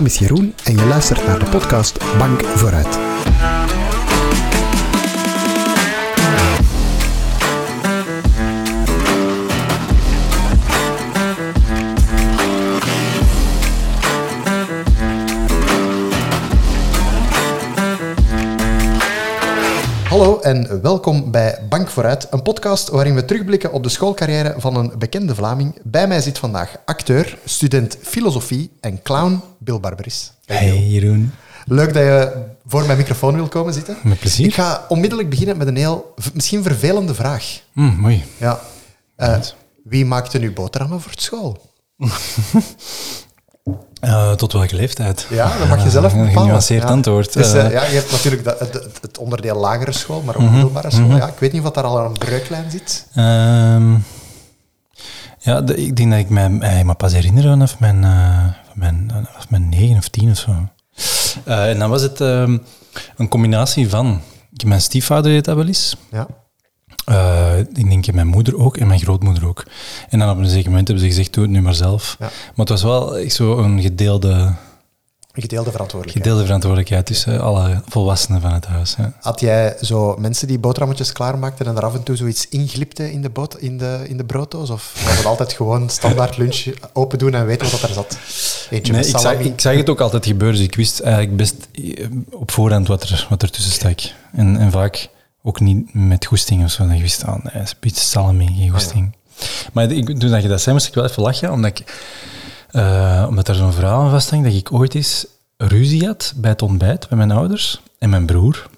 naam is Jeroen en je luistert naar de podcast Bank Vooruit. Hallo en welkom bij Bank Vooruit, een podcast waarin we terugblikken op de schoolcarrière van een bekende Vlaming. Bij mij zit vandaag acteur, student filosofie en clown Bill Barberis. Hey Jeroen. Leuk dat je voor mijn microfoon wil komen zitten. Met plezier. Ik ga onmiddellijk beginnen met een heel, misschien vervelende vraag. Mm, mooi. Ja. Eh, wie maakte nu boterhammen voor het school? Eh, tot welke leeftijd? Ja, dat mag je zelf Een bepalen. genuanceerd ja. antwoord. Dus, eh, Eh, ja, je hebt natuurlijk het, onderdeel lagere school, maar ook Mhm, middelbare school. mhm. Ja, ik weet niet of daar al een breuklijn zit. ehm, ja, de- ik denk dat ik mij, eh, me pas herinner vanaf mijn, eh, van mijn, vanaf mijn negen of tien of zo. Eh, en dan was het ehm, een combinatie van... ik- Mijn stiefvader deed dat wel eens. Ja. Eh, ik denk mijn moeder ook en mijn grootmoeder ook. En dan op een zeker moment hebben ze gezegd, doe het nu maar zelf. Ja. Maar het was wel echt zo een gedeelde, gedeelde verantwoordelijkheid. gedeelde verantwoordelijkheid tussen alle volwassenen van het huis. Ja. Had jij zo mensen die boterhammetjes klaarmaakten en er af en toe zoiets inglipte in de, boot, in de, in de brooddoos? Of was het altijd gewoon standaard lunch open doen en weten wat er zat? Eentje Nee, zag, ik zag het ook altijd gebeuren, dus ik wist eigenlijk best eh, op voorhand wat er, wat er tussen stak. En, en vaak ook niet met goesting of zo. Dat je wist, ah, nee, beetje salami, geen goesting. Maar ik, toen dat je dat zei, moest ik wel even lachen, omdat, ik, eh, omdat er zo'n verhaal aan vasthangt dat ik ooit eens ruzie had bij het ontbijt bij mijn ouders en mijn broer,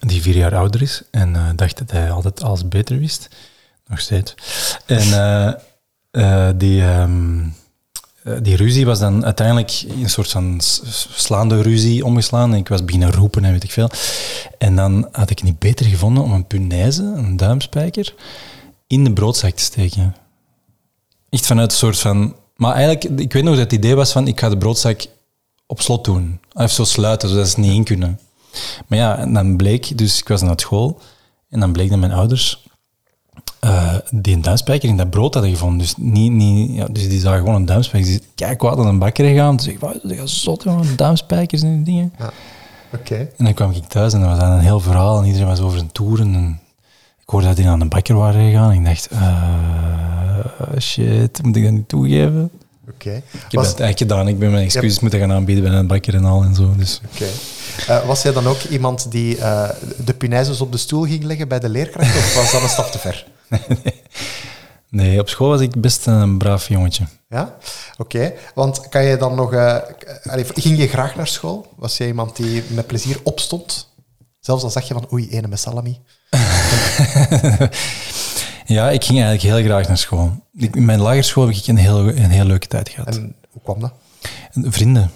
die vier jaar ouder is, en eh, dacht dat hij altijd alles beter wist. Nog steeds. En eh, die... ehm, eh, die ruzie was dan uiteindelijk een soort van slaande ruzie omgeslaan. En ik was beginnen roepen en weet ik veel. En dan had ik niet beter gevonden om een punaise, een duimspijker, in de broodzak te steken. Echt vanuit een soort van... Maar eigenlijk, ik weet nog dat het idee was van, ik ga de broodzak op slot doen. Of zo sluiten, zodat ze niet in kunnen. Maar ja, en dan bleek, dus ik was naar school, en dan bleek dat mijn ouders eh, die een duimspijker in dat brood hadden gevonden. Dus, niet, niet, ja, dus die zagen gewoon een duimspijker. Die kijk, wat aan een bakker gegaan. Dus ik was ik zot, jongen, duimspijkers en die dingen. Ja. Oké. En dan kwam ik thuis en dat was dan een heel verhaal. En iedereen was over een toeren. En ik hoorde dat die aan een bakker waren gegaan. En ik dacht, eh, shit, moet ik dat niet toegeven? Oké. Ik heb Was, dat eigenlijk gedaan. Ik ben mijn excuses moeten gaan aanbieden bij een bakker en al en zo. Dus. oké. Eh, was jij dan ook iemand die de punaises op de stoel ging leggen bij de leerkracht? Of was dat een stap te ver? Nee, op school was ik best een braaf jongetje. Ja? Oké. Want kan je dan nog... allee, ging je graag naar school? Was jij iemand die met plezier opstond? Zelfs al zag je van, oei, ene met salami. Ja, ik ging eigenlijk heel graag naar school. Ik, in mijn lagere school heb ik een heel, een heel leuke tijd gehad. En hoe kwam dat? En Vrienden.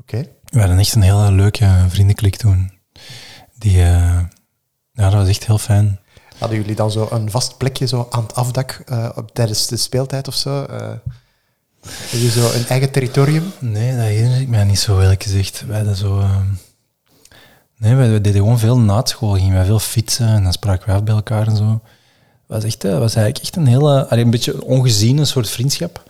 Oké. We hadden echt een hele leuke vriendenklik toen. Die, eh, ja, dat was echt heel fijn. Hadden jullie dan zo een vast plekje zo aan het afdak eh, op, tijdens de speeltijd of zo? Had je zo een eigen territorium? Nee, dat herinner ik mij niet zo, eerlijk gezegd. Wij zo... eh, Nee, wij, wij deden gewoon veel na school. Gingen wij veel fietsen en dan spraken we af bij elkaar en zo. was, echt, eh, was eigenlijk echt een hele... allee, een beetje ongeziene soort vriendschap.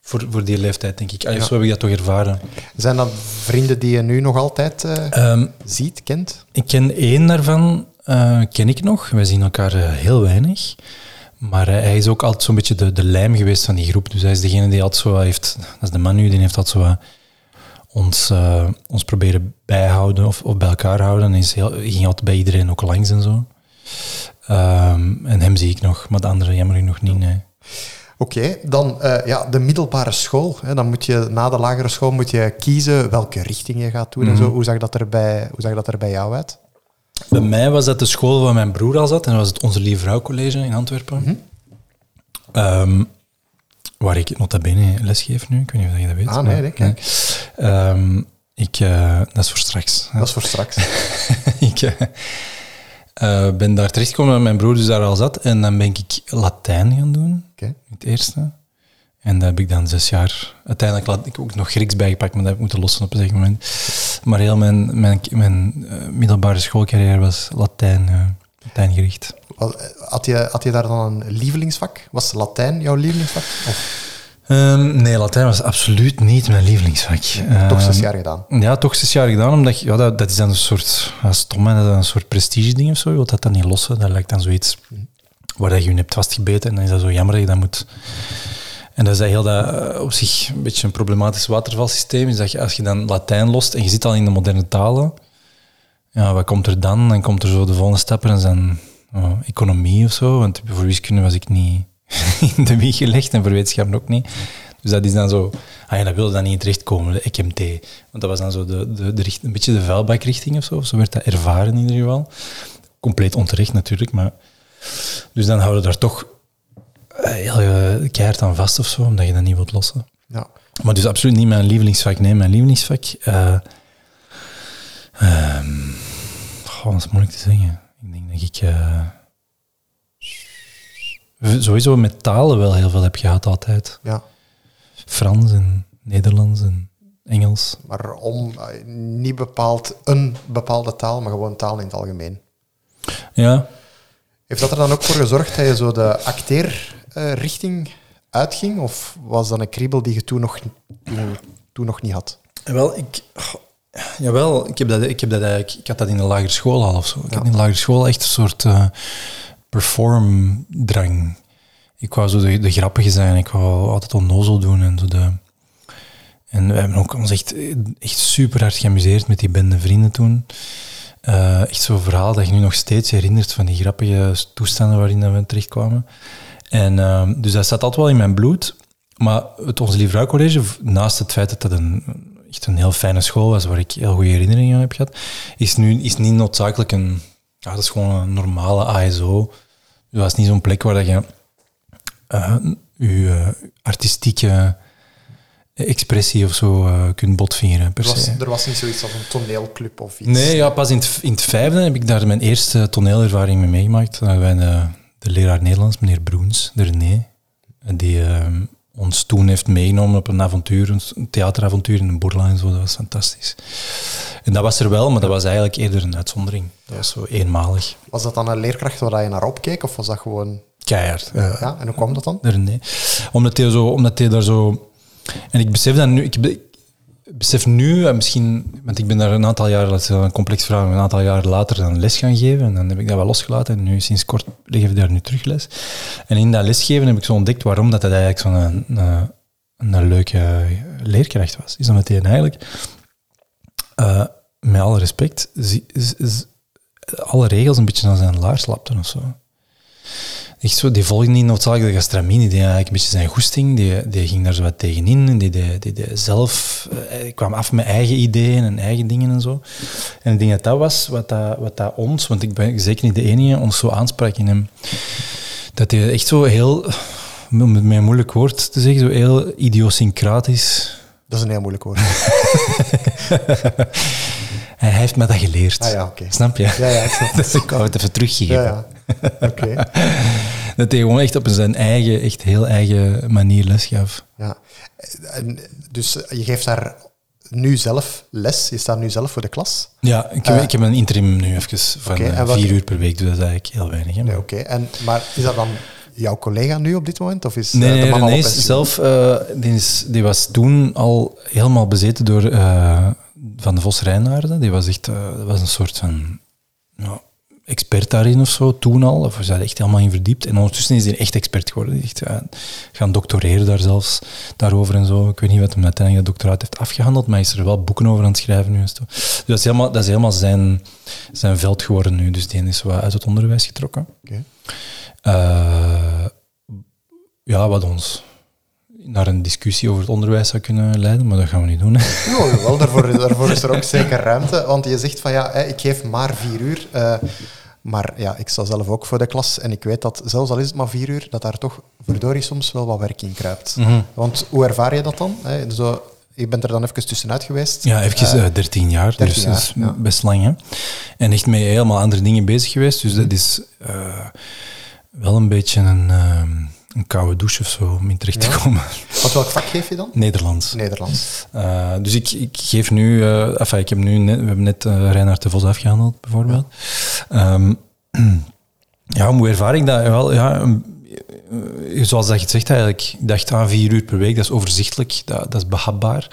Voor, voor die leeftijd, denk ik. Allee, Ja. Zo heb ik dat toch ervaren. Zijn dat vrienden die je nu nog altijd eh, Ehm, ziet, kent? Ik ken één daarvan, eh, ken ik nog. Wij zien elkaar eh, heel weinig. Maar eh, hij is ook altijd zo'n beetje de, de lijm geweest van die groep. Dus hij is degene die altijd zo heeft... Dat is de man nu, die heeft altijd zo ons, ons proberen bijhouden of, of bij elkaar houden. En is heel, ging altijd bij iedereen ook langs en zo. Ehm, en hem zie ik nog, maar de andere jammer nog niet, nee. Oké, dan ja, de middelbare school. Hè, dan moet je na de lagere school moet je kiezen welke richting je gaat doen en zo. Hoe zag dat er bij, hoe zag dat er bij jou uit? Bij mij was dat de school waar mijn broer al zat. En dat was het Onze Lieve Vrouw College in Antwerpen. Ehm, waar ik nota bene les geef nu. Ik weet niet of je dat weet. Ah, nee, maar- nee. Ehm, ik, eh, dat is voor straks. Dat is voor straks. ik eh, eh, ben daar terechtgekomen dat mijn broer dus daar al zat. En dan ben ik Latijn gaan doen. Oké. Het eerste. En daar heb ik dan zes jaar... Uiteindelijk had ik ook nog Grieks bijgepakt, maar dat heb ik moeten lossen op een zeker moment. Maar heel mijn, mijn, mijn eh, middelbare schoolcarrière was Latijn, eh, Latijn gericht. Wat- Had je, had je daar dan een lievelingsvak? Was Latijn jouw lievelingsvak? Of, Ehm, nee, Latijn was absoluut niet mijn lievelingsvak. Toch zes Ehm, jaar gedaan. Ja, toch zes jaar gedaan, omdat ja, dat, dat is dan een soort, ja, stom, hè, dat is een soort prestige-ding of zo. Je wilt dat dan niet lossen. Dat lijkt dan zoiets waar dat je je hebt vastgebeten en dan is dat zo jammer dat je dat moet... En dat is heel dat, eh, op zich een beetje een problematisch watervalsysteem, is dat je, als je dan Latijn lost en je zit al in de moderne talen, ja, wat komt er dan? Dan komt er zo de volgende stap en dan oh, economie of zo, want voor wiskunde was ik niet in de wieg gelegd en voor wetenschappen ook niet. Dus dat is dan zo, ah ja, dat wilde dan niet terechtkomen, de EKMT. Want dat was dan zo de, de, een beetje de vuilbakrichting of zo, zo werd dat ervaren in ieder geval. Compleet onterecht natuurlijk, maar... Dus dan houden we daar toch heel eh, keihard aan vast of zo, omdat je dat niet wilt lossen. Ja. Maar dus absoluut niet mijn lievelingsvak. Nee, mijn lievelingsvak... goh, dat is moeilijk te zeggen. Ik denk dat ik... eh, sowieso met talen wel heel veel heb gehad altijd. ja. Frans en Nederlands en Engels. Maar om niet bepaald een bepaalde taal, maar gewoon taal in het algemeen. Ja, Heeft dat er dan ook voor gezorgd dat je zo de acteerrichting uitging? Of was dat een kriebel die je toen nog, toen, toen nog niet had? Wel, ik... Jawel, ik, heb dat, ik, heb dat eigenlijk, ik had dat in de lagere school al of zo. Ik Ja. had in de lagere school echt een soort eh performdrang. Ik wou zo de, de grappige zijn, ik wou altijd onnozel doen en zo de... En we hebben ook ons echt, echt super hard geamuseerd met die bende vrienden toen. Eh, echt zo'n verhaal dat je nu nog steeds herinnert van die grappige toestanden waarin we terechtkwamen. En, ehm, dus dat zat altijd wel in mijn bloed. Maar het Onze Lieve Vrouw College, naast het feit dat dat een, echt een heel fijne school was, waar ik heel goede herinneringen aan heb gehad, is nu is niet noodzakelijk een... Ja, dat is gewoon een normale ASO. Dat is niet zo'n plek waar dat je eh, je eh, artistieke expressie of zo eh, kunt botvieren, per Er was, se. er was niet zoiets als een toneelclub of iets. Nee, ja, pas in het, in het vijfde heb ik daar mijn eerste toneelervaring mee meegemaakt. Wij de, de leraar Nederlands, meneer Broens, de René, die eh, ons toen heeft meegenomen op een avontuur, een, een theateravontuur in de Boerla en zo. Dat was fantastisch. En dat was er wel, maar dat was eigenlijk eerder een uitzondering. Dat was zo eenmalig. Was dat dan een leerkracht waar je naar opkeek? Of was dat gewoon... Keihard. Ja, en hoe kwam dat dan? de René. Omdat hij, zo, omdat hij daar zo... En ik besef dat nu... Ik besef nu, en misschien... Want ik ben daar een aantal jaar, dat is een complex vraag, een aantal jaar later dan les gaan geven. En dan heb ik dat wel losgelaten. En nu, sinds kort, geef ik daar nu terug les. En in dat lesgeven heb ik zo ontdekt waarom dat, dat eigenlijk zo'n een, een, een leuke leerkracht was. Is omdat hij eigenlijk... eh, met alle respect, alle regels een beetje aan zijn laars lapte of zo. Echt zo, die volgde niet noodzakelijk de gastramine, die eigenlijk een beetje zijn goesting, die, die ging daar zo wat tegenin, en die, die, die, die zelf eh, kwam af met eigen ideeën en eigen dingen en zo. En ik denk dat dat was wat dat, wat dat ons, want ik ben zeker niet de enige, ons zo aansprak in hem. Dat hij echt zo heel, om het met een moeilijk woord te zeggen, zo heel idiosyncratisch... Dat is een heel moeilijk woord. Hij heeft me dat geleerd. Ah ja. Snap je? Ja, ja, ik snap dus ik wou het even teruggeven. Ja, Oké. Dat hij gewoon echt op zijn eigen, echt heel eigen manier les gaf. Ja. En, dus je geeft daar nu zelf les? Je staat nu zelf voor de klas? Ja, ik heb, Eh, ik heb een interim nu even van eh, vier uur per week, dus dat is eigenlijk heel weinig. Hè, maar- Nee, oké. En Maar is dat dan jouw collega nu op dit moment? Of is Nee, eh, de nee, man is zelf, eh, die, is, die was toen al helemaal bezeten door eh, Van de Vos Rijnaarden. Die was echt, eh, dat was een soort van ja, expert daarin of zo, toen al. Of ze had echt helemaal in verdiept. En ondertussen is hij echt expert geworden. Is echt gaan doctoreren daar zelfs, daarover en zo. Ik weet niet wat hem uiteindelijk dat doctoraat heeft afgehandeld, maar hij is er wel boeken over aan het schrijven nu. En zo. Dus dat is helemaal, dat is helemaal zijn, zijn veld geworden nu. Dus die is wat uit het onderwijs getrokken. Eh, ja, wat ons naar een discussie over het onderwijs zou kunnen leiden, maar dat gaan we niet doen. Ja, wel, daarvoor, daarvoor is er ook zeker ruimte. Want je zegt van ja, ik geef maar vier uur. eh, maar ja, ik sta zelf ook voor de klas. En ik weet dat, zelfs al is het maar vier uur, dat daar toch verdorie soms wel wat werk in kruipt. Mhm. Want hoe ervaar je dat dan? Hè? Zo, je bent er dan even tussenuit geweest. Ja, even eh, 13 jaar, 13 dus dat is jaar, ja. best lang. Hè. En echt met helemaal andere dingen bezig geweest, dus dat is eh, wel een beetje een, ehm, een koude douche of zo om in terecht te Ja. komen. wat welk vak geef je dan? Nederlands. Nederlands. Eh, dus ik, ik geef nu, eh enfin, ik heb nu net, we hebben net uh, Reinhard de Vos afgehandeld, bijvoorbeeld. Ehm, ja, hoe ervaar ik dat? Wel, ja, zoals dat je het zegt eigenlijk, ik dacht aan vier uur per week, dat is overzichtelijk, dat, dat is behapbaar.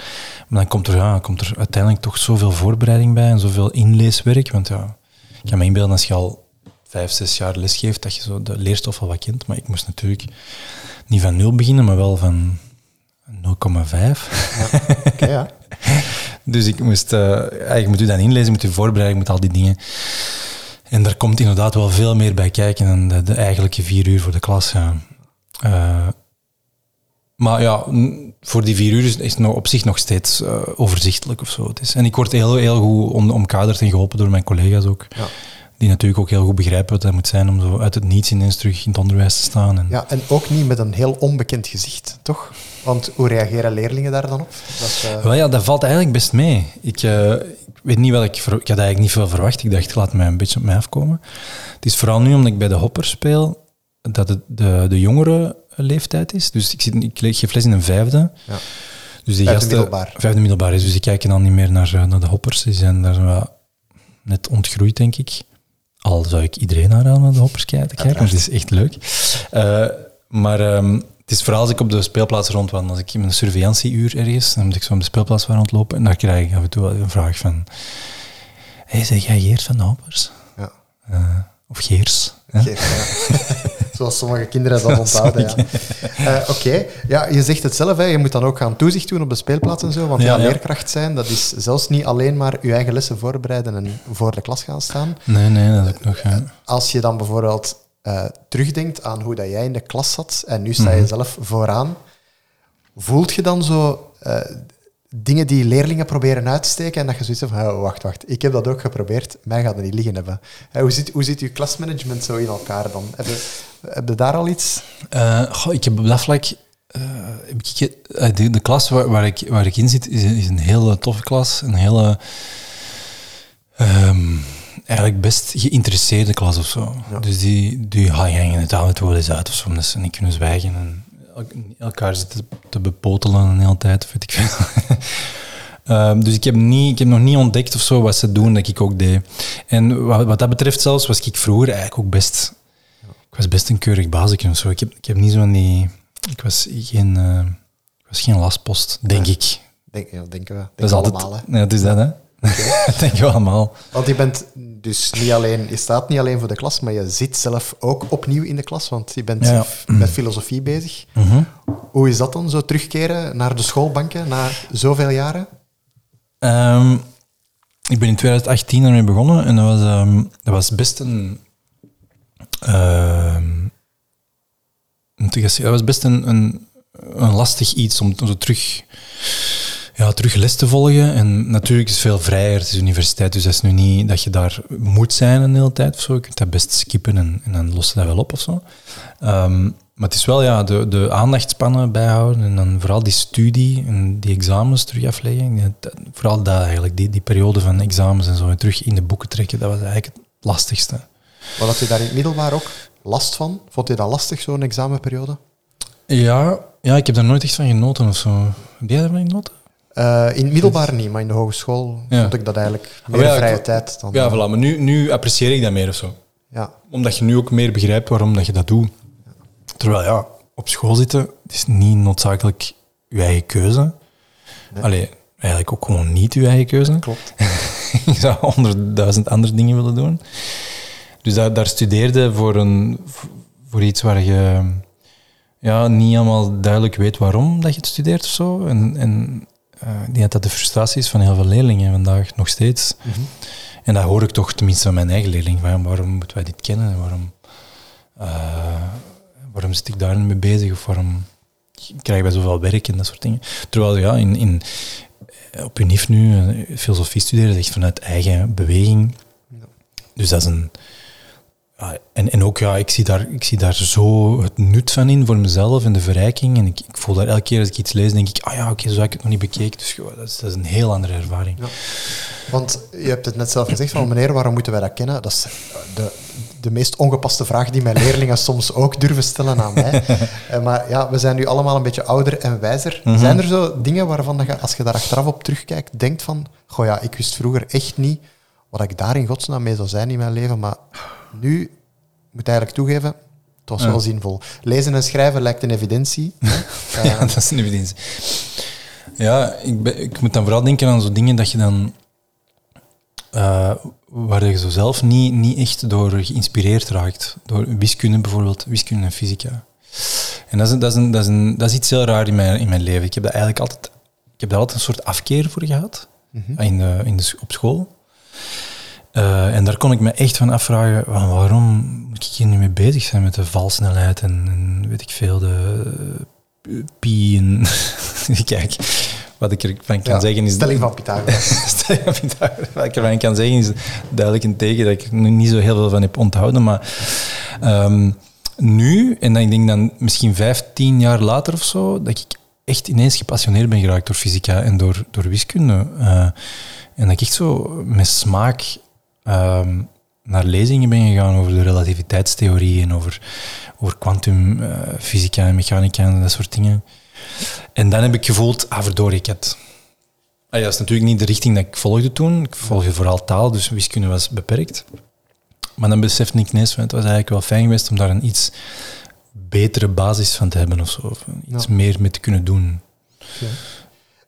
Maar dan komt er, ja, komt er uiteindelijk toch zoveel voorbereiding bij en zoveel inleeswerk. Want ja, ik kan me inbeelden als je al vijf, zes jaar lesgeeft, dat je zo de leerstof al wat kent. Maar ik moest natuurlijk niet van nul beginnen, maar wel van 0,5. Ja, ja. Dus ik moest, je moet je dan inlezen, je moet je voorbereiden, je moet al die dingen. En daar komt inderdaad wel veel meer bij kijken dan de, de eigenlijke vier uur voor de klas. Ja. Eh, maar ja, voor die vier uur is het nog op zich nog steeds eh, overzichtelijk of zo. Het is. En ik word heel, heel goed om, omkaderd en geholpen door mijn collega's ook. Ja. Die natuurlijk ook heel goed begrijpen wat dat moet zijn om zo uit het niets ineens terug in het onderwijs te staan. En, ja, en ook niet met een heel onbekend gezicht, toch? Want hoe reageren leerlingen daar dan op? Dat eh, Wel ja, dat valt eigenlijk best mee. Ik, eh, ik weet niet wat ik... Ik had eigenlijk niet veel verwacht. Ik dacht, laat mij een beetje op mij afkomen. Het is vooral nu, omdat ik bij de hopper speel, dat het de, de jongere leeftijd is. Dus ik, zit, ik geef les in een vijfde. Ja. Dus die Vijfde gasten, middelbaar. Vijfde middelbaar is. Dus die kijken dan niet meer naar, eh, naar de hoppers. Die zijn daar net ontgroeid, denk ik. Al zou ik iedereen aanraden naar de hoppers kijken, te kijken want het is echt leuk. Eh, maar ehm, het is vooral als ik op de speelplaats rondwandel. Als ik in mijn surveillanceuur ergens, dan moet ik zo op de speelplaats waar rondlopen. En dan krijg ik af en toe wel een vraag van... Hé, zeg jij Geert van de hoppers? ja. Eh, of Geers? hè? Geert, ja. Zoals sommige kinderen dat onthouden. Ja. Eh, Oké, ja, je zegt het zelf, hè. je moet dan ook gaan toezicht doen op de speelplaats en zo. Want ja, leerkracht zijn, dat is zelfs niet alleen maar je eigen lessen voorbereiden en voor de klas gaan staan. Nee, nee, dat ook nog... ja. Als je dan bijvoorbeeld eh, terugdenkt aan hoe dat jij in de klas zat en nu sta je Mhm. zelf vooraan, voelt je dan zo eh, dingen die leerlingen proberen uit te steken en dat je zoiets hebt van, oh, wacht, wacht, ik heb dat ook geprobeerd, mij gaat het niet liggen hebben. Hoe, zit, hoe zit je klasmanagement zo in elkaar dan? Heb je, heb je daar al iets? Eh, goh, ik heb op dat vlak... eh, ik, eh, de, de klas waar, waar, ik, waar ik in zit, is, is een hele toffe klas. Een hele... ehm, eigenlijk best geïnteresseerde klas of zo. Ja. Dus die, die hangen het af en toe wel eens uit of zo. omdat ze niet kunnen zwijgen en elkaar zitten te bepotelen de hele tijd. Weet ik veel. Ehm, dus ik heb, niet, ik heb nog niet ontdekt of zo wat ze doen dat ik ook deed. En wat, wat dat betreft zelfs was ik vroeger eigenlijk ook best... Ik was best een keurig basisje of zo. Ik heb, ik heb niet zo'n die... Ik was geen, eh, ik was geen lastpost, denk Nee. ik. Denk, ja, denken we. Denk Dat is altijd... allemaal. Hè. Ja, het is dat, hè. dat denken we allemaal. Want je bent dus niet alleen, je staat niet alleen voor de klas, maar je zit zelf ook opnieuw in de klas, want je bent Ja. met filosofie bezig. Mhm. Hoe is dat dan, zo terugkeren naar de schoolbanken na zoveel jaren? Ehm, ik ben in 2018 ermee begonnen en dat was, ehm, dat was best een... zeggen? dat was best een, een, een lastig iets om zo terug, ja, terug les te volgen. En natuurlijk is het veel vrijer, het is universiteit, dus dat is nu niet dat je daar moet zijn een hele tijd of zo. Je kunt dat best skippen en, en dan lost je dat wel op of zo. Ehm, maar het is wel ja, de, de aandachtspannen bijhouden en dan vooral die studie en die examens terug afleggen. Dat- vooral dat eigenlijk, die, die periode van examens en zo, en terug in de boeken trekken, dat was eigenlijk het lastigste. Wat had je daar in het middelbaar ook last van? Vond je dat lastig, zo'n examenperiode? Ja, ja, ik heb daar nooit echt van genoten of zo. Heb jij daarvan genoten? Eh, in het middelbaar niet, maar in de hogeschool Ja. vond ik dat eigenlijk meer Oh ja, vrije tijd. Dan, Ja, voilà, maar nu, nu apprecieer ik dat meer of zo. Ja. Omdat je nu ook meer begrijpt waarom dat je dat doet. Terwijl ja, op school zitten, is niet noodzakelijk je eigen keuze. Nee. Allee, eigenlijk ook gewoon niet je eigen keuze. Klopt. ik zou honderdduizend andere dingen willen doen. Dus daar, daar studeerde voor, een, voor iets waar je ja, niet helemaal duidelijk weet waarom dat je het studeert of zo. En, en ik denk dat dat de frustratie is van heel veel leerlingen vandaag nog steeds. Mhm. En dat hoor ik toch tenminste van mijn eigen leerling. Waarom, waarom moeten wij dit kennen? En Waarom, eh, waarom zit ik daar mee bezig? Of waarom krijgen wij zoveel werk en dat soort dingen? Terwijl ja, in, in, op UNIF nu, eh, filosofie studeren, is echt vanuit eigen beweging. Dus dat is een... Ja, en, en ook, ja, ik zie, daar, ik zie daar zo het nut van in voor mezelf en de verrijking. En ik, ik voel daar elke keer als ik iets lees, denk ik, ah ja, oké, zo heb ik het nog niet bekeken. Dus ja, dat, is, dat is een heel andere ervaring. Ja. Want je hebt het net zelf gezegd van meneer, waarom moeten wij dat kennen? Dat is de, de meest ongepaste vraag die mijn leerlingen soms ook durven stellen aan mij. Eh, maar ja, we zijn nu allemaal een beetje ouder en wijzer. Mhm. Zijn er zo dingen waarvan dat je, als je daar achteraf op terugkijkt, denkt van, goh ja, ik wist vroeger echt niet wat ik daar in godsnaam mee zou zijn in mijn leven, maar nu ik moet eigenlijk toegeven, Het was wel zinvol. Lezen en schrijven lijkt een evidentie. ja, dat is een evidentie. Ja, ik, ben- ik moet dan vooral denken aan zo'n dingen dat je dan... eh, waar je zo zelf niet, niet echt door geïnspireerd raakt. Door wiskunde bijvoorbeeld, wiskunde en fysica. En dat is, dat is, een, dat is, een, dat is iets heel raar in mijn, in mijn leven. Ik heb daar eigenlijk altijd, ik heb daar altijd een soort afkeer voor gehad. in de, in de, op school. Eh, en daar kon ik me echt van afvragen, waarom moet ik hier nu mee bezig zijn met de valsnelheid en, en weet ik veel, de pi en... Kijk, wat ik ervan kan Ja, zeggen is... Stelling van Pythagoras. Stelling van Pythagoras. Wat ik ervan kan zeggen is duidelijk een teken dat ik er niet zo heel veel van heb onthouden. Maar ehm, nu, en dan, ik denk dan misschien vijftien jaar later of zo, dat ik echt ineens gepassioneerd ben geraakt door fysica en door, door wiskunde. Eh, en dat ik echt zo met smaak ehm, naar lezingen ben gegaan over de relativiteitstheorie en over, over kwantumfysica en mechanica en dat soort dingen. En dan heb ik gevoeld, ah verdorie, ik had... Ah, ja, dat is natuurlijk niet de richting dat ik volgde toen. Ik volgde vooral taal, dus wiskunde was beperkt. Maar dan besefte ik ineens, van, het was eigenlijk wel fijn geweest om daar een iets betere basis van te hebben of zo. Of iets Ja. meer mee te kunnen doen.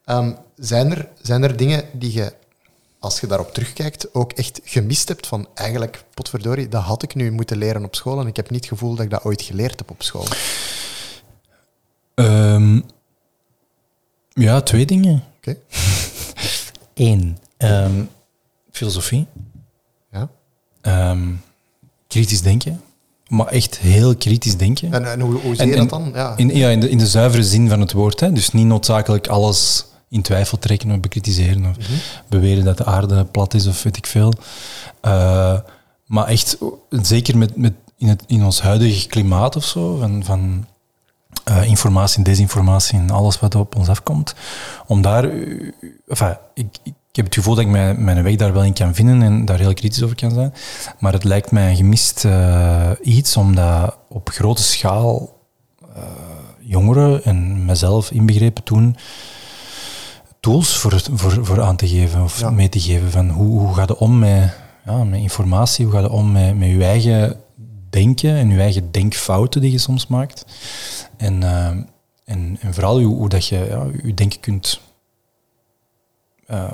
Ehm, zijn, er, zijn er dingen die je, als je daarop terugkijkt, ook echt gemist hebt van eigenlijk, potverdorie, dat had ik nu moeten leren op school en ik heb niet het gevoel dat ik dat ooit geleerd heb op school. Ehm, ja, twee dingen. Oké? Eén, ehm, filosofie. Ja. Ehm, kritisch denken. Maar echt heel kritisch denken. En, en hoe, hoe zie je en dat dan? Ja. In, ja, in, de, in de zuivere zin van het woord. Hè? Dus niet noodzakelijk alles in twijfel trekken of bekritiseren of beweren dat de aarde plat is of weet ik veel. Eh, maar echt, zeker met, met in, het, in ons huidige klimaat of zo, van, van eh, informatie en desinformatie en alles wat op ons afkomt, om daar... enfin, ik, ik heb het gevoel dat ik mijn, mijn weg daar wel in kan vinden en daar heel kritisch over kan zijn. Maar het lijkt mij een gemist iets om dat op grote schaal jongeren en mezelf inbegrepen toen tools voor, het- voor, voor aan te geven of Ja. mee te geven. Van hoe, hoe gaat het om met, ja, met informatie? Hoe gaat het om met, met je eigen denken en je eigen denkfouten die je soms maakt? En, eh, en, en vooral hoe, hoe dat je ja, je denken kunt eh,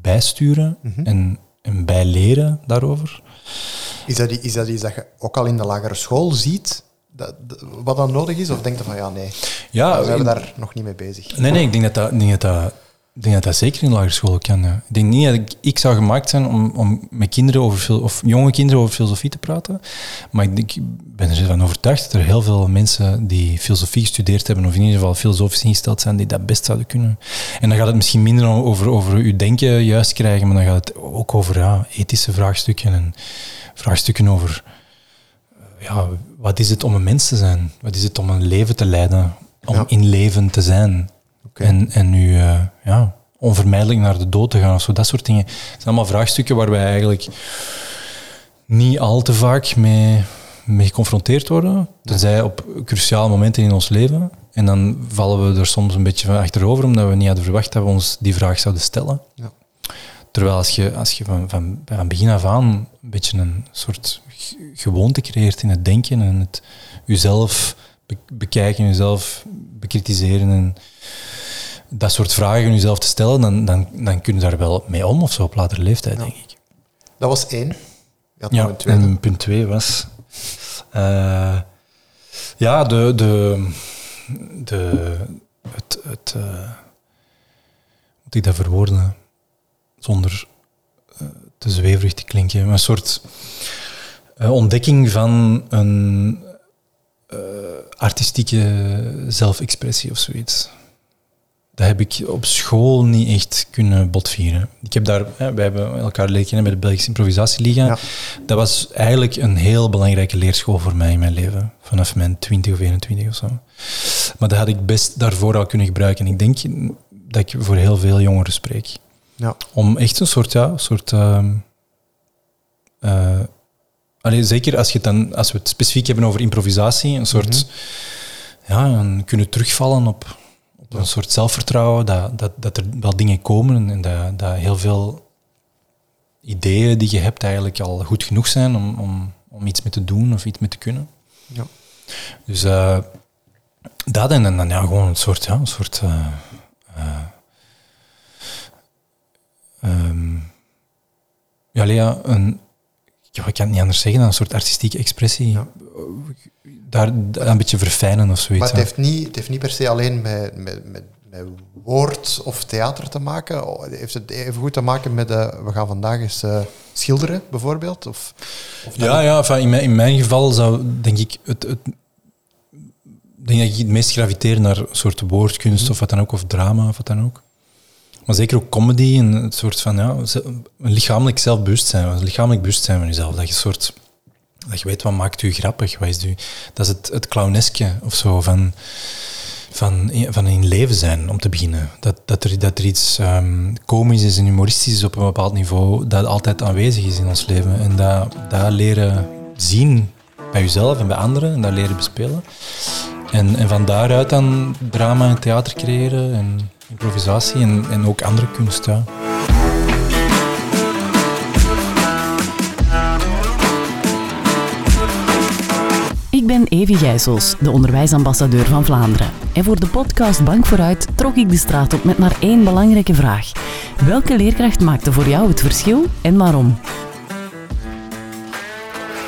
bijsturen en, en bijleren daarover. Is, dat, is dat iets dat je ook al in de lagere school ziet, dat, wat dan nodig is? Of denk je van, ja, nee, Ja, we zijn daar nog niet mee bezig? Nee, nee, ik denk dat dat, ik denk dat, denk dat, dat zeker in lagere school kan. ja. Ik denk niet dat ik, ik zou gemaakt zijn om, om met kinderen over of jonge kinderen over filosofie te praten. Maar ik, denk, ik ben ervan overtuigd dat er heel veel mensen die filosofie gestudeerd hebben, of in ieder geval filosofisch ingesteld zijn, die dat best zouden kunnen. En dan gaat het misschien minder over, over uw denken juist krijgen, maar dan gaat het ook over ja, ethische vraagstukken en vraagstukken over eh, ja, wat is het om een mens te zijn? Wat is het om een leven te leiden? Om Ja. in leven te zijn? En, en nu eh, ja, onvermijdelijk naar de dood te gaan of zo. Dat soort dingen. Het zijn allemaal vraagstukken waar wij eigenlijk niet al te vaak mee, mee geconfronteerd worden. Tenzij op cruciale momenten in ons leven. En dan vallen we er soms een beetje van achterover, omdat we niet hadden verwacht dat we ons die vraag zouden stellen. Ja. Terwijl als je, als je van, van, van begin af aan een beetje een soort gewoonte creëert in het denken en het jezelf be- bekijken, jezelf bekritiseren en dat soort vragen jezelf te stellen, dan, dan, dan kun je daar wel mee om of zo op latere leeftijd, denk ik. Dat was één. Ja, een en punt twee was... eh, ja, de... de, de het... het hoe moet ik dat verwoorden? Zonder eh, te zweverig te klinken. Maar een soort eh, ontdekking van een eh, artistieke zelfexpressie of zoiets. Dat heb ik op school niet echt kunnen botvieren. Ik heb daar, hè, wij hebben elkaar leren kennen bij de Belgische Improvisatieliga. Ja. Dat was eigenlijk een heel belangrijke leerschool voor mij in mijn leven. Vanaf mijn 20 of 21 of zo. Maar dat had ik best daarvoor al kunnen gebruiken. En ik denk dat ik voor heel veel jongeren spreek. Ja. Om echt een soort, ja, een soort allee, zeker als, je dan, als we het specifiek hebben over improvisatie, een soort, ja, dan kunnen terugvallen op, op een soort zelfvertrouwen, dat, dat, dat er wel dingen komen en dat, dat heel veel ideeën die je hebt eigenlijk al goed genoeg zijn om, om, om iets mee te doen of iets mee te kunnen. Ja. Dus eh, dat en, en dan ja, gewoon een soort, ja, een soort eh, ja, Lea, een, ja, ik kan het niet anders zeggen dan een soort artistieke expressie. Ja. Daar, daar een beetje verfijnen of zoiets. Maar het heeft, niet, het heeft niet per se alleen met, met, met, met woord of theater te maken. Oh, Heeft het even goed te maken met, eh, we gaan vandaag eens eh, schilderen, bijvoorbeeld? Of, of Ja, ja enfin, in, mijn, in mijn geval zou denk ik het, het denk dat ik het meest graviteer naar een soort woordkunst of wat dan ook, of drama of wat dan ook. Maar zeker ook comedy en het soort van ja, een lichamelijk zelfbewustzijn, een lichamelijk bewustzijn van jezelf. Dat je soort dat je weet wat maakt u grappig, wat is u. Dat is het, het clowneske of zo van, van, van in leven zijn, om te beginnen. Dat, dat, er, dat er iets ehm, komisch is en humoristisch is op een bepaald niveau, dat altijd aanwezig is in ons leven. En dat, dat leren zien bij jezelf en bij anderen en dat leren bespelen. En, en van daaruit dan drama en theater creëren en improvisatie en, en ook andere kunst. Ja. Ik ben Evie Gijsels, de onderwijsambassadeur van Vlaanderen. En voor de podcast Bank vooruit trok ik de straat op met maar één belangrijke vraag. Welke leerkracht maakte voor jou het verschil en waarom?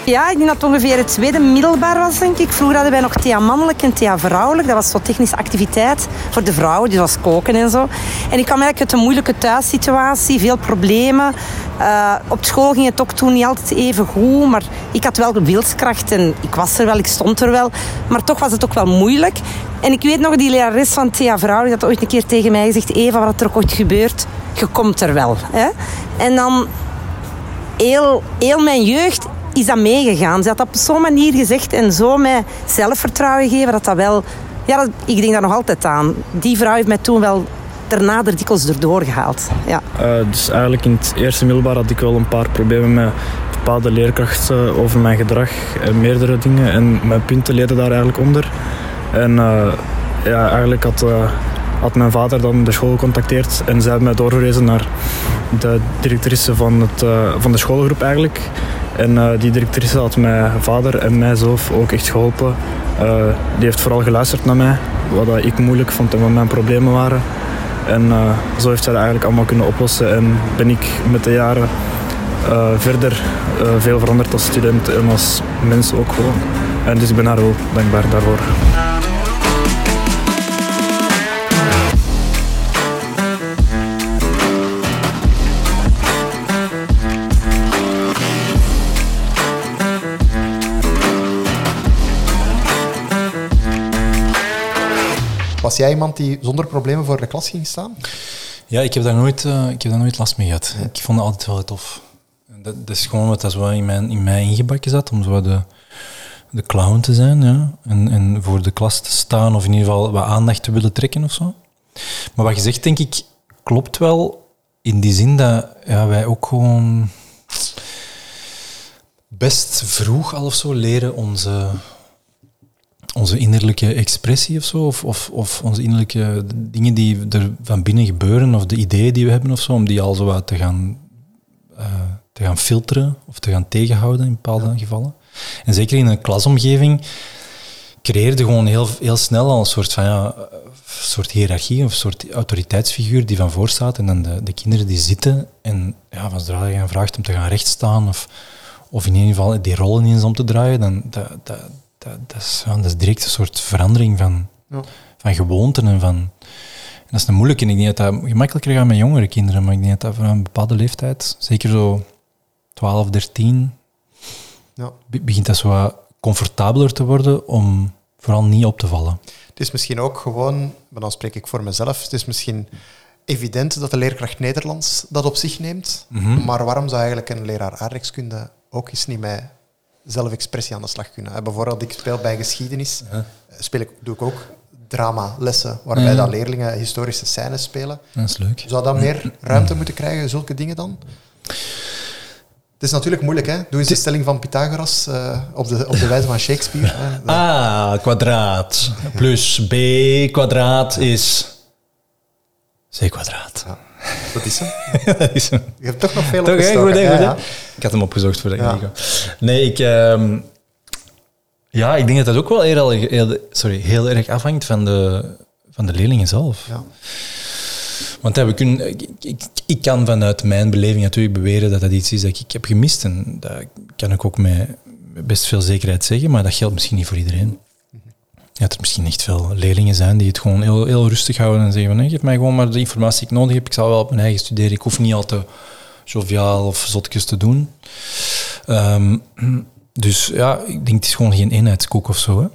Ja, ik denk dat het ongeveer het tweede middelbaar was, denk ik. Vroeger hadden wij nog thea mannelijk en thea vrouwelijk. Dat was zo'n technische activiteit voor de vrouwen, dus was koken en zo. En ik kwam eigenlijk uit een moeilijke thuissituatie, veel problemen. Eh, op school ging het ook toen niet altijd even goed, maar ik had wel wilskracht en ik was er wel, ik stond er wel. Maar toch was het ook wel moeilijk. En ik weet nog, die lerares van thea vrouwelijk had ooit een keer tegen mij gezegd, Eva, wat er ook ooit gebeurt, je komt er wel. Hè? En dan heel, heel mijn jeugd is dat meegegaan. Ze had dat op zo'n manier gezegd en zo mij zelfvertrouwen gegeven dat dat wel... Ja, ik denk daar nog altijd aan. Die vrouw heeft mij toen wel daarna er dikwijls erdoor gehaald. Ja. Uh, dus eigenlijk in het eerste middelbaar had ik wel een paar problemen met bepaalde leerkrachten over mijn gedrag en meerdere dingen. En mijn punten leden daar eigenlijk onder. En uh, ja, eigenlijk had, uh, had mijn vader dan de school gecontacteerd en zij mij doorgewezen naar de directrice van, het, van de schoolgroep eigenlijk. En die directrice had mijn vader en mijzelf ook echt geholpen. die heeft vooral geluisterd naar mij, wat ik moeilijk vond en wat mijn problemen waren. En uh, zo heeft zij dat eigenlijk allemaal kunnen oplossen. En ben ik met de jaren verder veel veranderd als student en als mens ook gewoon. En dus ik ben haar wel dankbaar daarvoor. Was jij iemand die zonder problemen voor de klas ging staan? Ja, ik heb daar nooit, uh, ik heb daar nooit last mee gehad. Ja. Ik vond het altijd wel tof. Dat, dat, is gewoon wat dat zo in mijn, in mij ingebakken zat, om zo de, de clown te zijn. Ja. En, en voor de klas te staan, of in ieder geval wat aandacht te willen trekken of zo. Maar wat je zegt, denk ik, klopt wel in die zin dat ja, wij ook gewoon best vroeg al of zo leren onze, onze innerlijke expressie of zo, of, of, of onze innerlijke dingen die er van binnen gebeuren, of de ideeën die we hebben of zo, om die al zo wat te gaan, uh, te gaan filteren of te gaan tegenhouden in bepaalde ja. gevallen. En zeker in een klasomgeving creëerde gewoon heel, heel snel al een soort van ja, soort hiërarchie of een soort autoriteitsfiguur die van voor staat en dan de, de kinderen die zitten en ja, van zodra je hen vraagt om te gaan rechtstaan of, of in ieder geval die rollen eens om te draaien, dan dat, dat, dat, dat, is, dat is direct een soort verandering van, ja. van gewoonten en van... En dat is een moeilijke. En ik denk dat dat gemakkelijker gaat met jongere kinderen, maar ik denk dat dat voor een bepaalde leeftijd, zeker zo 12, 13, ja. begint dat zo wat comfortabeler te worden om vooral niet op te vallen. Het is misschien ook gewoon, maar dan spreek ik voor mezelf, het is misschien evident dat de leerkracht Nederlands dat op zich neemt, Mhm. maar waarom zou eigenlijk een leraar aardrijkskunde ook eens niet met zelfexpressie aan de slag kunnen? Bijvoorbeeld, ik speel bij geschiedenis, speel ik, doe ik ook dramalessen, waarbij dat leerlingen historische scènes spelen. Dat is leuk. Zou dat meer ruimte moeten krijgen, zulke dingen dan? Het is natuurlijk moeilijk, hè? Doe eens de stelling van Pythagoras uh, op, de, op de wijze van Shakespeare. Hè? A kwadraat plus b kwadraat is c kwadraat. Ja. Dat is hem. dat is hem. Je hebt toch nog veel Toch, opgestoken. Goed, hè? Ja, Goed, hè? ja. Ik had hem opgezocht voor de Ja. Nee, ik... ehm, ja, ik denk dat dat ook wel heel, heel, sorry, heel erg afhangt van de, van de leerlingen zelf. Ja. Want ja, we kunnen, ik, ik, ik kan vanuit mijn beleving natuurlijk beweren dat dat iets is dat ik heb gemist. En dat kan ik ook met best veel zekerheid zeggen, maar dat geldt misschien niet voor iedereen. Ja, dat er misschien echt veel leerlingen zijn die het gewoon heel, heel rustig houden en zeggen van nee, geef mij gewoon maar de informatie die ik nodig heb. Ik zal wel op mijn eigen studeren. Ik hoef niet al te joviaal of zotjes te doen. Ehm, dus ja, ik denk het is gewoon geen eenheidskoek of zo. Hè.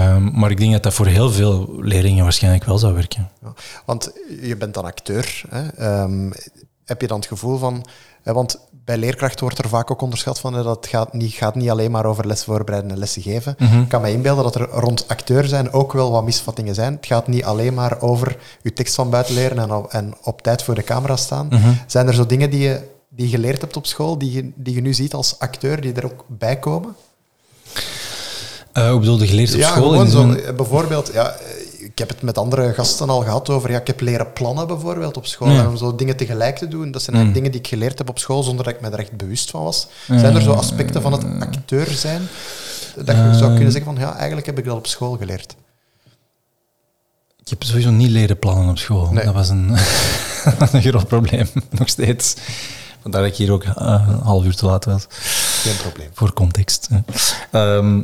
Ehm, maar ik denk dat dat voor heel veel leerlingen waarschijnlijk wel zou werken. Ja. Want je bent dan acteur. Hè? Ehm, heb je dan het gevoel van... Hè, want bij leerkrachten wordt er vaak ook onderschat van... hè, dat het gaat niet, gaat niet alleen maar over les voorbereiden en lessen geven. Ik kan me inbeelden dat er rond acteur zijn ook wel wat misvattingen zijn. Het gaat niet alleen maar over je tekst van buiten leren en op, en op tijd voor de camera staan. Zijn er zo dingen die je, die je geleerd hebt op school, die je, die je nu ziet als acteur, die er ook bij komen? Eh hoe bedoel je geleerd op ja, school? gewoon zo. eh, Bijvoorbeeld, ja, eh, ik heb het met andere gasten al gehad over, ja, ik heb leren plannen bijvoorbeeld op school. Ja. En om zo dingen tegelijk te doen. Dat zijn Mm. dingen die ik geleerd heb op school zonder dat ik me er echt bewust van was. Zijn er zo aspecten van het acteur zijn dat je zou kunnen zeggen van, ja, eigenlijk heb ik dat op school geleerd. Ik heb sowieso niet leren plannen op school. Nee. Dat was een, een groot probleem, nog steeds. Vandaar dat ik hier ook eh, een half uur te laat was. Geen probleem. Voor context. Ehm,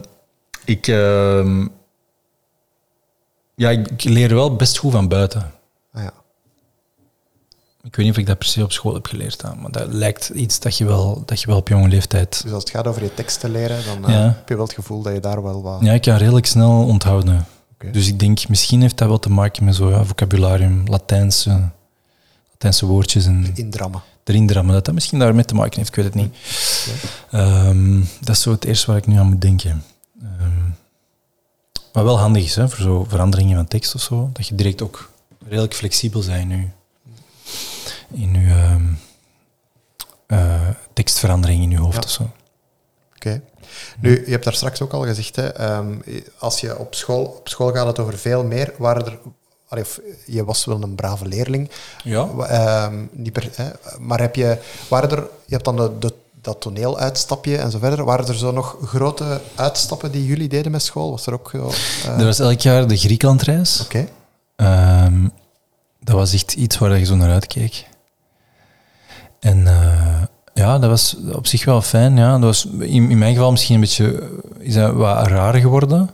ik, ehm, ja, ik, leer wel best goed van buiten. Ah, ja. Ik weet niet of ik dat per se op school heb geleerd, maar dat lijkt iets dat je wel, dat je wel op jonge leeftijd... Dus als het gaat over je teksten leren, dan eh, heb je wel het gevoel dat je daar wel wat... Ja, ik kan redelijk snel onthouden. Dus ik denk, misschien heeft dat wel te maken met zo, ja, vocabularium, Latijnse, Latijnse woordjes en indrammen. erin drammen. Dat dat misschien daarmee te maken heeft, ik weet het niet. Ehm, dat is zo het eerste waar ik nu aan moet denken. Wat wel handig is, hè, voor zo veranderingen van tekst of zo, dat je direct ook redelijk flexibel bent in je, in je eh, tekstverandering in je hoofd Ja. of zo. Oké. Nu, je hebt daar straks ook al gezegd, hè, ehm, als je op school, op school gaat het over veel meer, waren er... of, je was wel een brave leerling, Ja. Ehm, niet per, hè, maar heb je, waren er, je hebt dan de, de, dat toneeluitstapje en zo verder, waren er zo nog grote uitstappen die jullie deden met school? Was er ook eh, Er was elk jaar de Griekenlandreis. Oké. Ehm, dat was echt iets waar je zo naar uitkeek. En eh, ja, dat was op zich wel fijn. Ja. Dat was in, in mijn geval misschien een beetje eh, is dat wat raar geworden,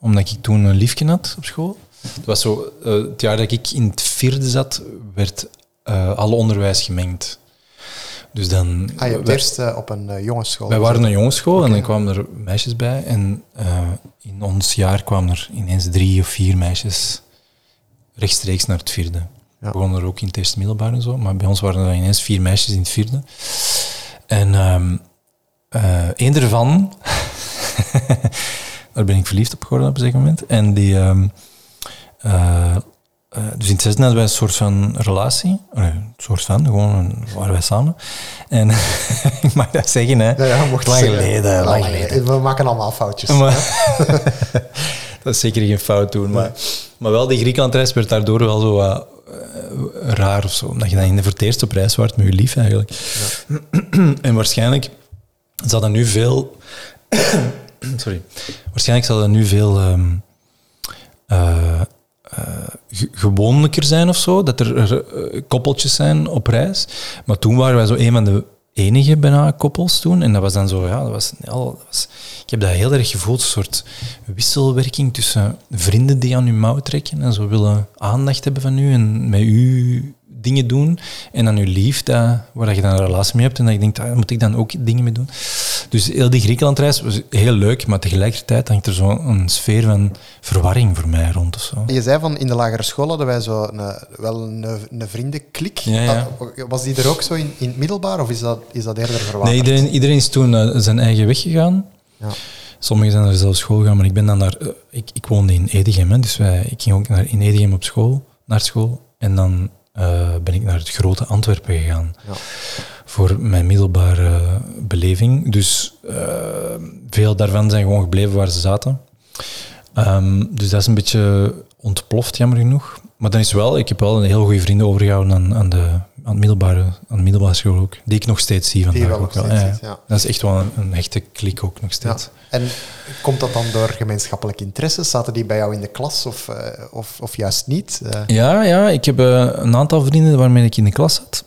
omdat ik toen een liefje had op school. Het was zo, het jaar dat ik in het vierde zat, werd eh, alle onderwijs gemengd. Dus dan... Ah, je eerst eh, op een eh, jongensschool. wij waren een jongensschool en dan kwamen er meisjes bij. En eh, in ons jaar kwamen er ineens drie of vier meisjes rechtstreeks naar het vierde. Ja. Begonnen er ook in het eerste middelbaar en zo, maar bij ons waren er ineens vier meisjes in het vierde. En ehm eh één daarvan, daar ben ik verliefd op geworden op een zeker moment. En die, ehm, eh, dus in het zesde hadden wij een soort van relatie. Nee, een soort van, gewoon een- waren wij samen. En ik mag dat zeggen, hè. Ja, ja, mocht lang zeggen. geleden, Ja, lang geleden. We maken allemaal foutjes. Maar, dat is zeker geen fout doen. Maar, maar wel, die Griekenlandreis werd daardoor wel zo eh, raar of zo. Omdat je dan in de eerst op reis waart met je lief eigenlijk. en waarschijnlijk zal dat nu veel... Sorry. Waarschijnlijk zal dat nu veel... ehm eh, eh, ge- gewoonlijker zijn of zo, dat er, eh, koppeltjes zijn op reis. Maar toen waren wij zo een van de enige bijna koppels toen. En dat was dan zo, ja, dat was, ja, was, ik heb dat heel erg gevoeld, een soort wisselwerking tussen vrienden die aan uw mouw trekken en zo willen aandacht hebben van u en met u dingen doen. En dan uw lief, dat, waar je dan een relatie mee hebt en dat je denkt, daar moet ik dan ook dingen mee doen. Dus heel die Griekenlandreis was heel leuk, maar tegelijkertijd hangt er zo'n sfeer van verwarring voor mij rond of zo. Je zei van in de lagere school hadden wij zo een, wel een, een vriendenklik. Ja, ja. Ah, Was die er ook zo in, in het middelbaar of is dat, is dat eerder verwaterd? Nee, iedereen, iedereen is toen eh, zijn eigen weg gegaan. Ja. Sommigen zijn er zelfs school gegaan, maar ik ben dan naar... eh, ik, ik woonde in Edegem, hè, dus wij, ik ging ook naar, in Edegem op school, naar school. En dan eh, ben ik naar het grote Antwerpen gegaan. Ja. Voor mijn middelbare beleving. Dus eh, veel daarvan zijn gewoon gebleven waar ze zaten. Ehm, dus dat is een beetje ontploft, jammer genoeg. Maar dan is wel, ik heb wel een heel goede vrienden overgehouden aan, aan, de, aan, het middelbare, aan de middelbare school ook. Die ik nog steeds zie vandaag wel ook wel. Ja, ziet, ja. Dat is echt wel een, een hechte klik ook nog Ja. steeds. En komt dat dan door gemeenschappelijke interesses? Zaten die bij jou in de klas of, eh, of, of juist niet? Eh, Ja, ja, ik heb eh, een aantal vrienden waarmee ik in de klas zat.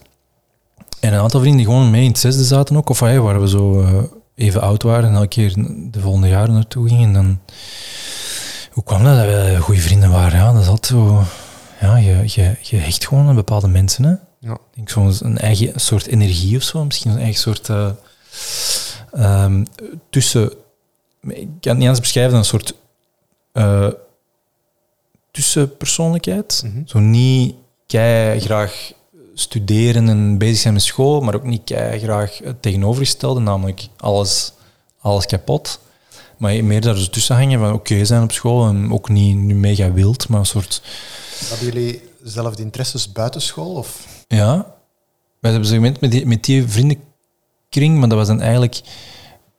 En een aantal vrienden die gewoon mee in het zesde zaten ook. Of hey, waar we zo even oud waren en elke keer de volgende jaren naartoe gingen. En dan, hoe kwam dat dat we goede vrienden waren? Ja, dat is altijd zo... Ja, je, je, je hecht gewoon aan bepaalde mensen, hè. Ja. Ik denk zo'n een eigen soort energie of zo. Misschien een eigen soort... eh, ehm, tussen... Ik kan het niet anders beschrijven dan een soort... eh, tussenpersoonlijkheid. Mhm. Zo niet kei graag studeren en bezig zijn met school, maar ook niet kei graag het tegenovergestelde, namelijk alles, alles kapot. Maar meer daar dus tussen hangen van oké zijn op school en ook niet nu mega wild, maar een soort Hadden jullie dezelfde interesses buitenschool? Of? Ja, wij hebben zo'n moment met die, met die vriendenkring, maar dat was dan eigenlijk,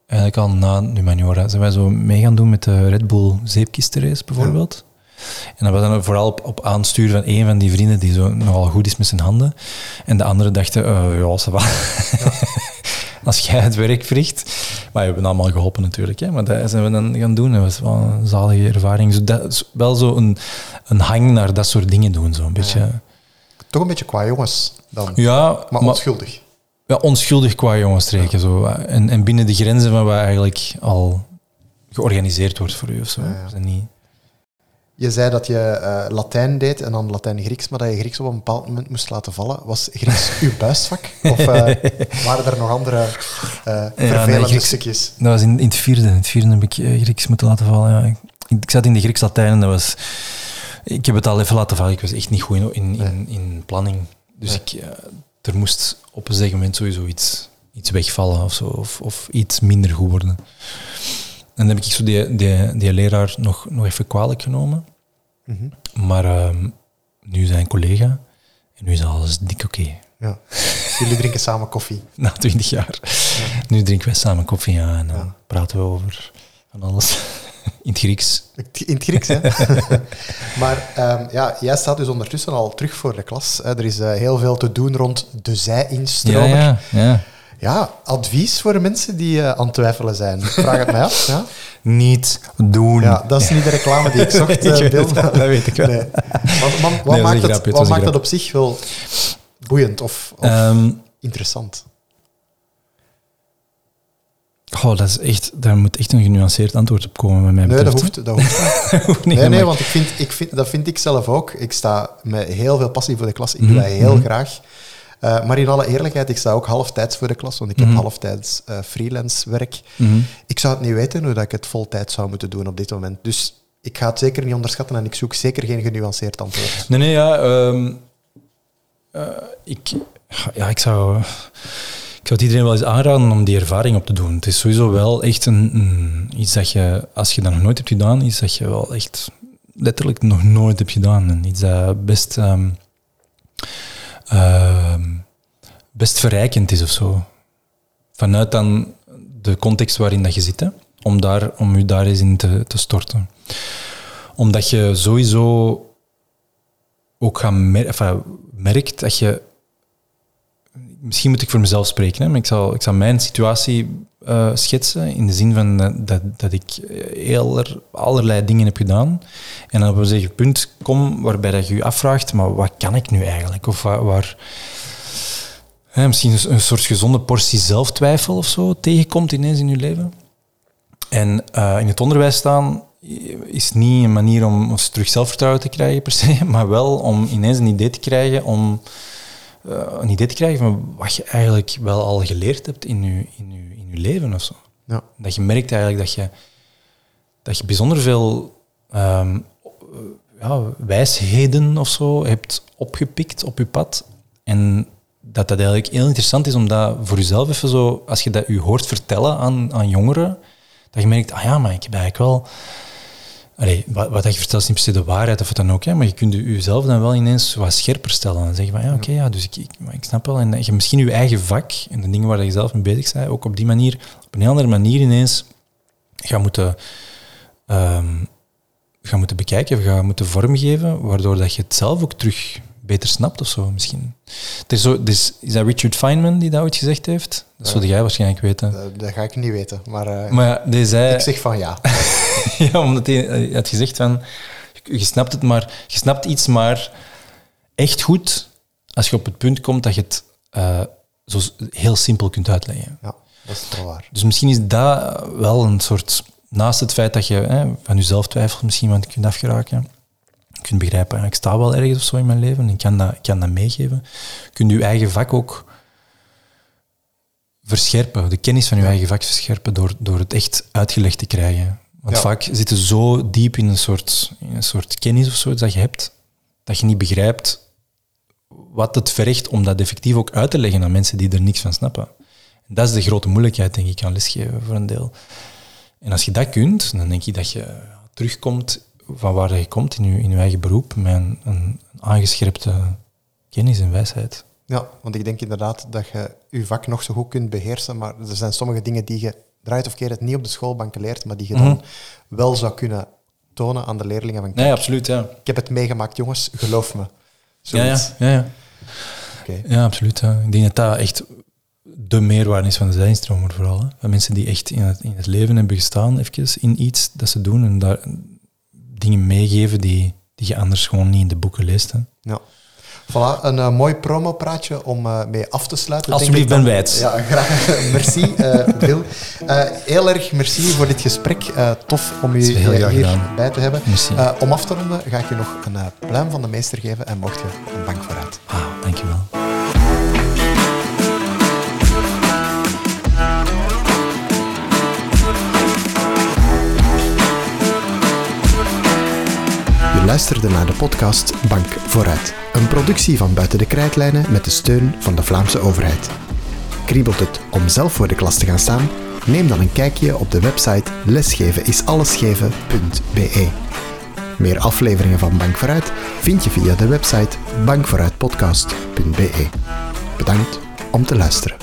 eigenlijk al na de humaniora. Zijn wij zo mee gaan doen met de Red Bull zeepkistenrace bijvoorbeeld. En dat was dan vooral op, op aansturen van een van die vrienden die zo nogal goed is met zijn handen. En de anderen dachten, eh ja, ça va. Als jij het werk verricht. Maar we hebben allemaal geholpen natuurlijk. Hè. Maar dat zijn we dan gaan doen. Dat was wel een zalige ervaring. Zo dat is wel zo een, een hang naar dat soort dingen doen. Zo een beetje. Toch een beetje qua jongens dan, Ja, maar onschuldig. ja, onschuldig qua jongensstreken. Zo. En, en binnen de grenzen van wat eigenlijk al georganiseerd wordt voor u. Of zo. Ja, niet... Je zei dat je eh, Latijn deed en dan Latijn-Grieks, maar dat je Grieks op een bepaald moment moest laten vallen. Was Grieks uw buisvak? Of eh, waren er nog andere eh vervelende nee, stukjes? Dat was in, in het vierde. In het vierde heb ik Grieks moeten laten vallen. Ja. Ik, ik zat in de Grieks-Latijn en dat was... Ik heb het al even laten vallen. Ik was echt niet goed in, in, in, in planning. Dus Nee. ik, er moest op een moment sowieso iets, iets wegvallen of zo. Of, of iets minder goed worden. En dan heb ik zo die, die, die leraar nog, nog even kwalijk genomen. Mhm. Maar ehm, nu zijn collega en nu is alles dik oké. Ja. Jullie drinken samen koffie. Na twintig jaar. Nu drinken wij samen koffie ja, en dan Ja. praten we over van alles in het Grieks. In het Grieks, hè? maar ehm, ja, jij staat dus ondertussen al terug voor de klas. Er is eh, heel veel te doen rond de zij-instromer. ja, ja. Ja, advies voor mensen die eh, aan het twijfelen zijn. Vraag het mij af. Ja, Niet doen. ja dat is niet de reclame die ik zocht. Ik het wel, dat weet ik wel. Nee. Wat, wat, maakt, grapje, het, het wat maakt dat grap. op zich wel boeiend of, of Ehm, interessant? oh, dat is echt, daar moet echt een genuanceerd antwoord op komen met mij Nee, dat hoeft, dat hoeft niet. hè. Hoeft niet, Nee, nee, want ik vind, ik vind, dat vind ik zelf ook. Ik sta met heel veel passie voor de klas. Ik doe Mhm, dat heel mhm. graag. Eh, maar in alle eerlijkheid, ik sta ook halftijds voor de klas, want ik heb Mhm. halftijds eh, freelance werk. Mhm. Ik zou het niet weten hoe dat ik het voltijds zou moeten doen op dit moment. Dus ik ga het zeker niet onderschatten en ik zoek zeker geen genuanceerd antwoord. Nee, nee, ja. ehm, eh, ik, ja, ik zou, ik zou het iedereen wel eens aanraden om die ervaring op te doen. Het is sowieso wel echt een, een- iets dat je, als je dat nog nooit hebt gedaan, iets dat je wel echt letterlijk nog nooit hebt gedaan. En iets dat best, ehm, ehm, best verrijkend is of zo. Vanuit dan de context waarin dat je zit, hè, om, daar, om je daar eens in te, te storten. Omdat je sowieso ook gaan merkt dat je. Misschien moet ik voor mezelf spreken, hè, maar ik zal, ik zal mijn situatie eh, schetsen. In de zin van dat, dat, dat ik heel er- allerlei dingen heb gedaan. En dan op een zeker punt kom waarbij dat je je afvraagt: maar wat kan ik nu eigenlijk? Of waar. hè, misschien een, soort gezonde portie zelftwijfel of zo tegenkomt ineens in je leven. En eh, in het onderwijs staan is niet een manier om terug zelfvertrouwen te krijgen per se, maar wel om ineens een idee te krijgen om eh, een idee te krijgen van wat je eigenlijk wel al geleerd hebt in je, in je, in je leven of zo. Ja. Dat je merkt eigenlijk dat je, dat je bijzonder veel ehm, ja, wijsheden of zo hebt opgepikt op je pad. En dat dat eigenlijk heel interessant is om dat voor jezelf even zo, als je dat je hoort vertellen aan, aan jongeren, dat je merkt, ah ja, maar ik heb eigenlijk wel... Allee, wat, wat je vertelt is niet per se de waarheid of wat dan ook, hè, maar je kunt je- jezelf dan wel ineens wat scherper stellen. En zeggen van, ja, oké, ja, dus ik, ik, ik snap wel. En je misschien je eigen vak en de dingen waar je zelf mee bezig bent, ook op die manier, op een heel andere manier ineens gaat moeten, ehm, gaan moeten bekijken of gaan moeten vormgeven, waardoor dat je het zelf ook terug beter snapt of zo misschien. Er is, zo, dus, is dat Richard Feynman die dat ooit gezegd heeft? Dat zou jij waarschijnlijk weten. Dat, dat ga ik niet weten, maar, eh, Maar ja, die zei... ik zeg van ja. ja, omdat hij, hij had gezegd van... Je snapt het maar... Je snapt iets maar echt goed als je op het punt komt dat je het eh, zo heel simpel kunt uitleggen. Ja, dat is wel waar. Dus misschien is dat wel een soort... Naast het feit dat je hè, van jezelf twijfelt misschien wat kunt afgeraken, je kunt begrijpen, ja, ik sta wel ergens of zo in mijn leven en ik kan dat, ik kan dat meegeven. Kun je je eigen vak ook verscherpen, de kennis van je eigen vak verscherpen door, door het echt uitgelegd te krijgen. Want Ja. vaak zitten zo diep in een, soort, in een soort kennis of zo dat je hebt, dat je niet begrijpt wat het vergt om dat effectief ook uit te leggen aan mensen die er niks van snappen. En dat is de grote moeilijkheid, denk ik, aan lesgeven voor een deel. En als je dat kunt, dan denk ik dat je terugkomt van waar je komt in je, in je eigen beroep met een, een aangescherpte kennis en wijsheid. Ja, want ik denk inderdaad dat je je vak nog zo goed kunt beheersen, maar er zijn sommige dingen die je draait of keert niet op de schoolbanken leert, maar die je dan Mhm. wel zou kunnen tonen aan de leerlingen van Nee, absoluut, ja. ik heb het meegemaakt jongens, geloof me. Ja, ja, ja, ja. Oké. ja absoluut. Ja. Ik denk dat dat echt de meerwaarde is van de zijnstromer vooral. Hè. Van mensen die echt in het, in het leven hebben gestaan, even in iets dat ze doen en daar dingen meegeven die, die je anders gewoon niet in de boeken leest. Hè. Ja. Voilà, een eh, mooi promopraatje om eh, mee af te sluiten. Alsjeblieft. Ben Wijts. Ja, graag. merci, eh Bill. Heel erg merci voor dit gesprek. Tof om u hier gedaan. bij te hebben. Merci. Om af te ronden ga ik je nog een pluim van de meester geven en mocht je een bank vooruit. Ah, dankjewel. Luisterde naar de podcast Bank Vooruit. Een productie van Buiten de Krijtlijnen met de steun van de Vlaamse overheid. Kriebelt het om zelf voor de klas te gaan staan? Neem dan een kijkje op de website lesgevenisallesgeven.be. Meer afleveringen van Bank Vooruit vind je via de website bankvooruitpodcast.be. Bedankt om te luisteren.